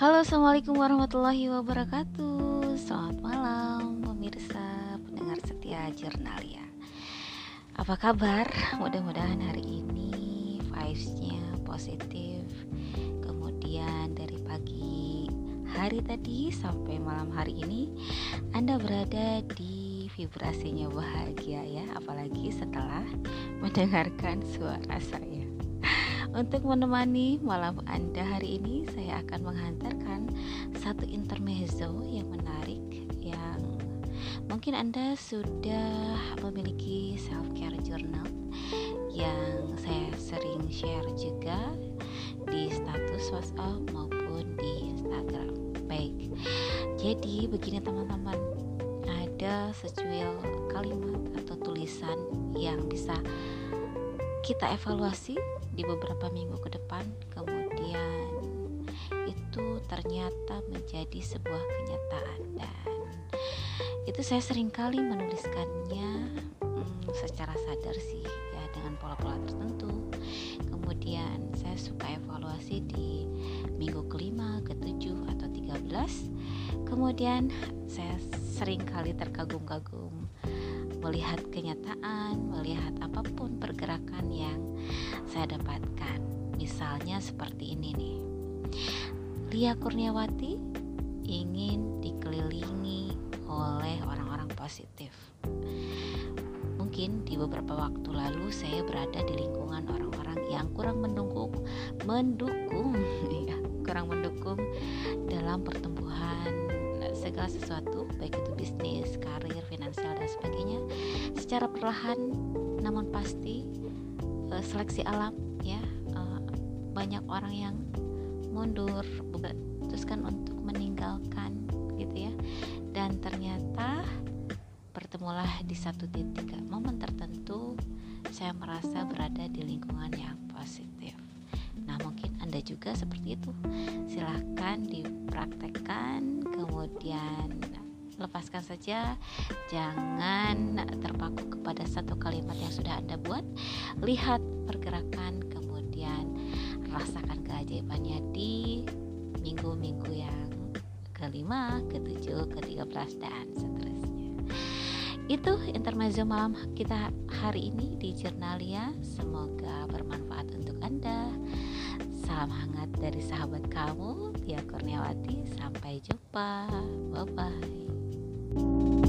Halo assalamualaikum warahmatullahi wabarakatuh. Selamat malam pemirsa pendengar setia Jurnalia. Apa kabar? Mudah-mudahan hari ini vibesnya positif. Kemudian dari pagi hari tadi sampai malam hari ini Anda berada di vibrasinya bahagia ya. Apalagi setelah mendengarkan suara saya untuk menemani malam Anda hari ini, saya akan menghantarkan satu intermezzo yang menarik yang mungkin Anda sudah memiliki self care journal yang saya sering share juga di status WhatsApp maupun di Instagram. Baik. Jadi begini teman-teman, ada secuil kalimat atau tulisan yang bisa kita evaluasi di beberapa minggu ke depan. Kemudian itu ternyata menjadi sebuah kenyataan. Dan itu saya sering kali menuliskannya hmm, secara sadar sih ya dengan pola-pola tertentu. Kemudian saya suka evaluasi di minggu kelima, ketujuh atau tiga belas. Kemudian saya sering kali terkagum-kagum melihat kenyataan, melihat yang saya dapatkan. Misalnya seperti ini nih. Lia Kurniawati ingin dikelilingi oleh orang-orang positif. Mungkin di beberapa waktu lalu saya berada di lingkungan orang-orang yang kurang mendukung, mendukung, ya, kurang mendukung dalam pertumbuhan segala sesuatu baik itu bisnis, karir, finansial dan sebagainya secara perlahan namun pasti uh, seleksi alam ya. Uh, banyak orang yang mundur teruskan untuk meninggalkan gitu ya. Dan ternyata bertemulah di satu titik momen tertentu saya merasa berada di lingkungan yang positif. Nah, mungkin Anda juga seperti itu. Silahkan dipraktekkan, kemudian lepaskan saja. Jangan terpaku kepada satu kalimat yang sudah Anda buat. Lihat pergerakan, kemudian rasakan keajaibannya di minggu-minggu yang kelima, ketujuh, ke belas dan seterusnya. Itu intermezzo malam kita hari ini di Jurnalia. Semoga bermanfaat untuk Anda. Salam hangat dari sahabat kamu, Tia Kurniawati. Sampai jumpa. Bye bye. you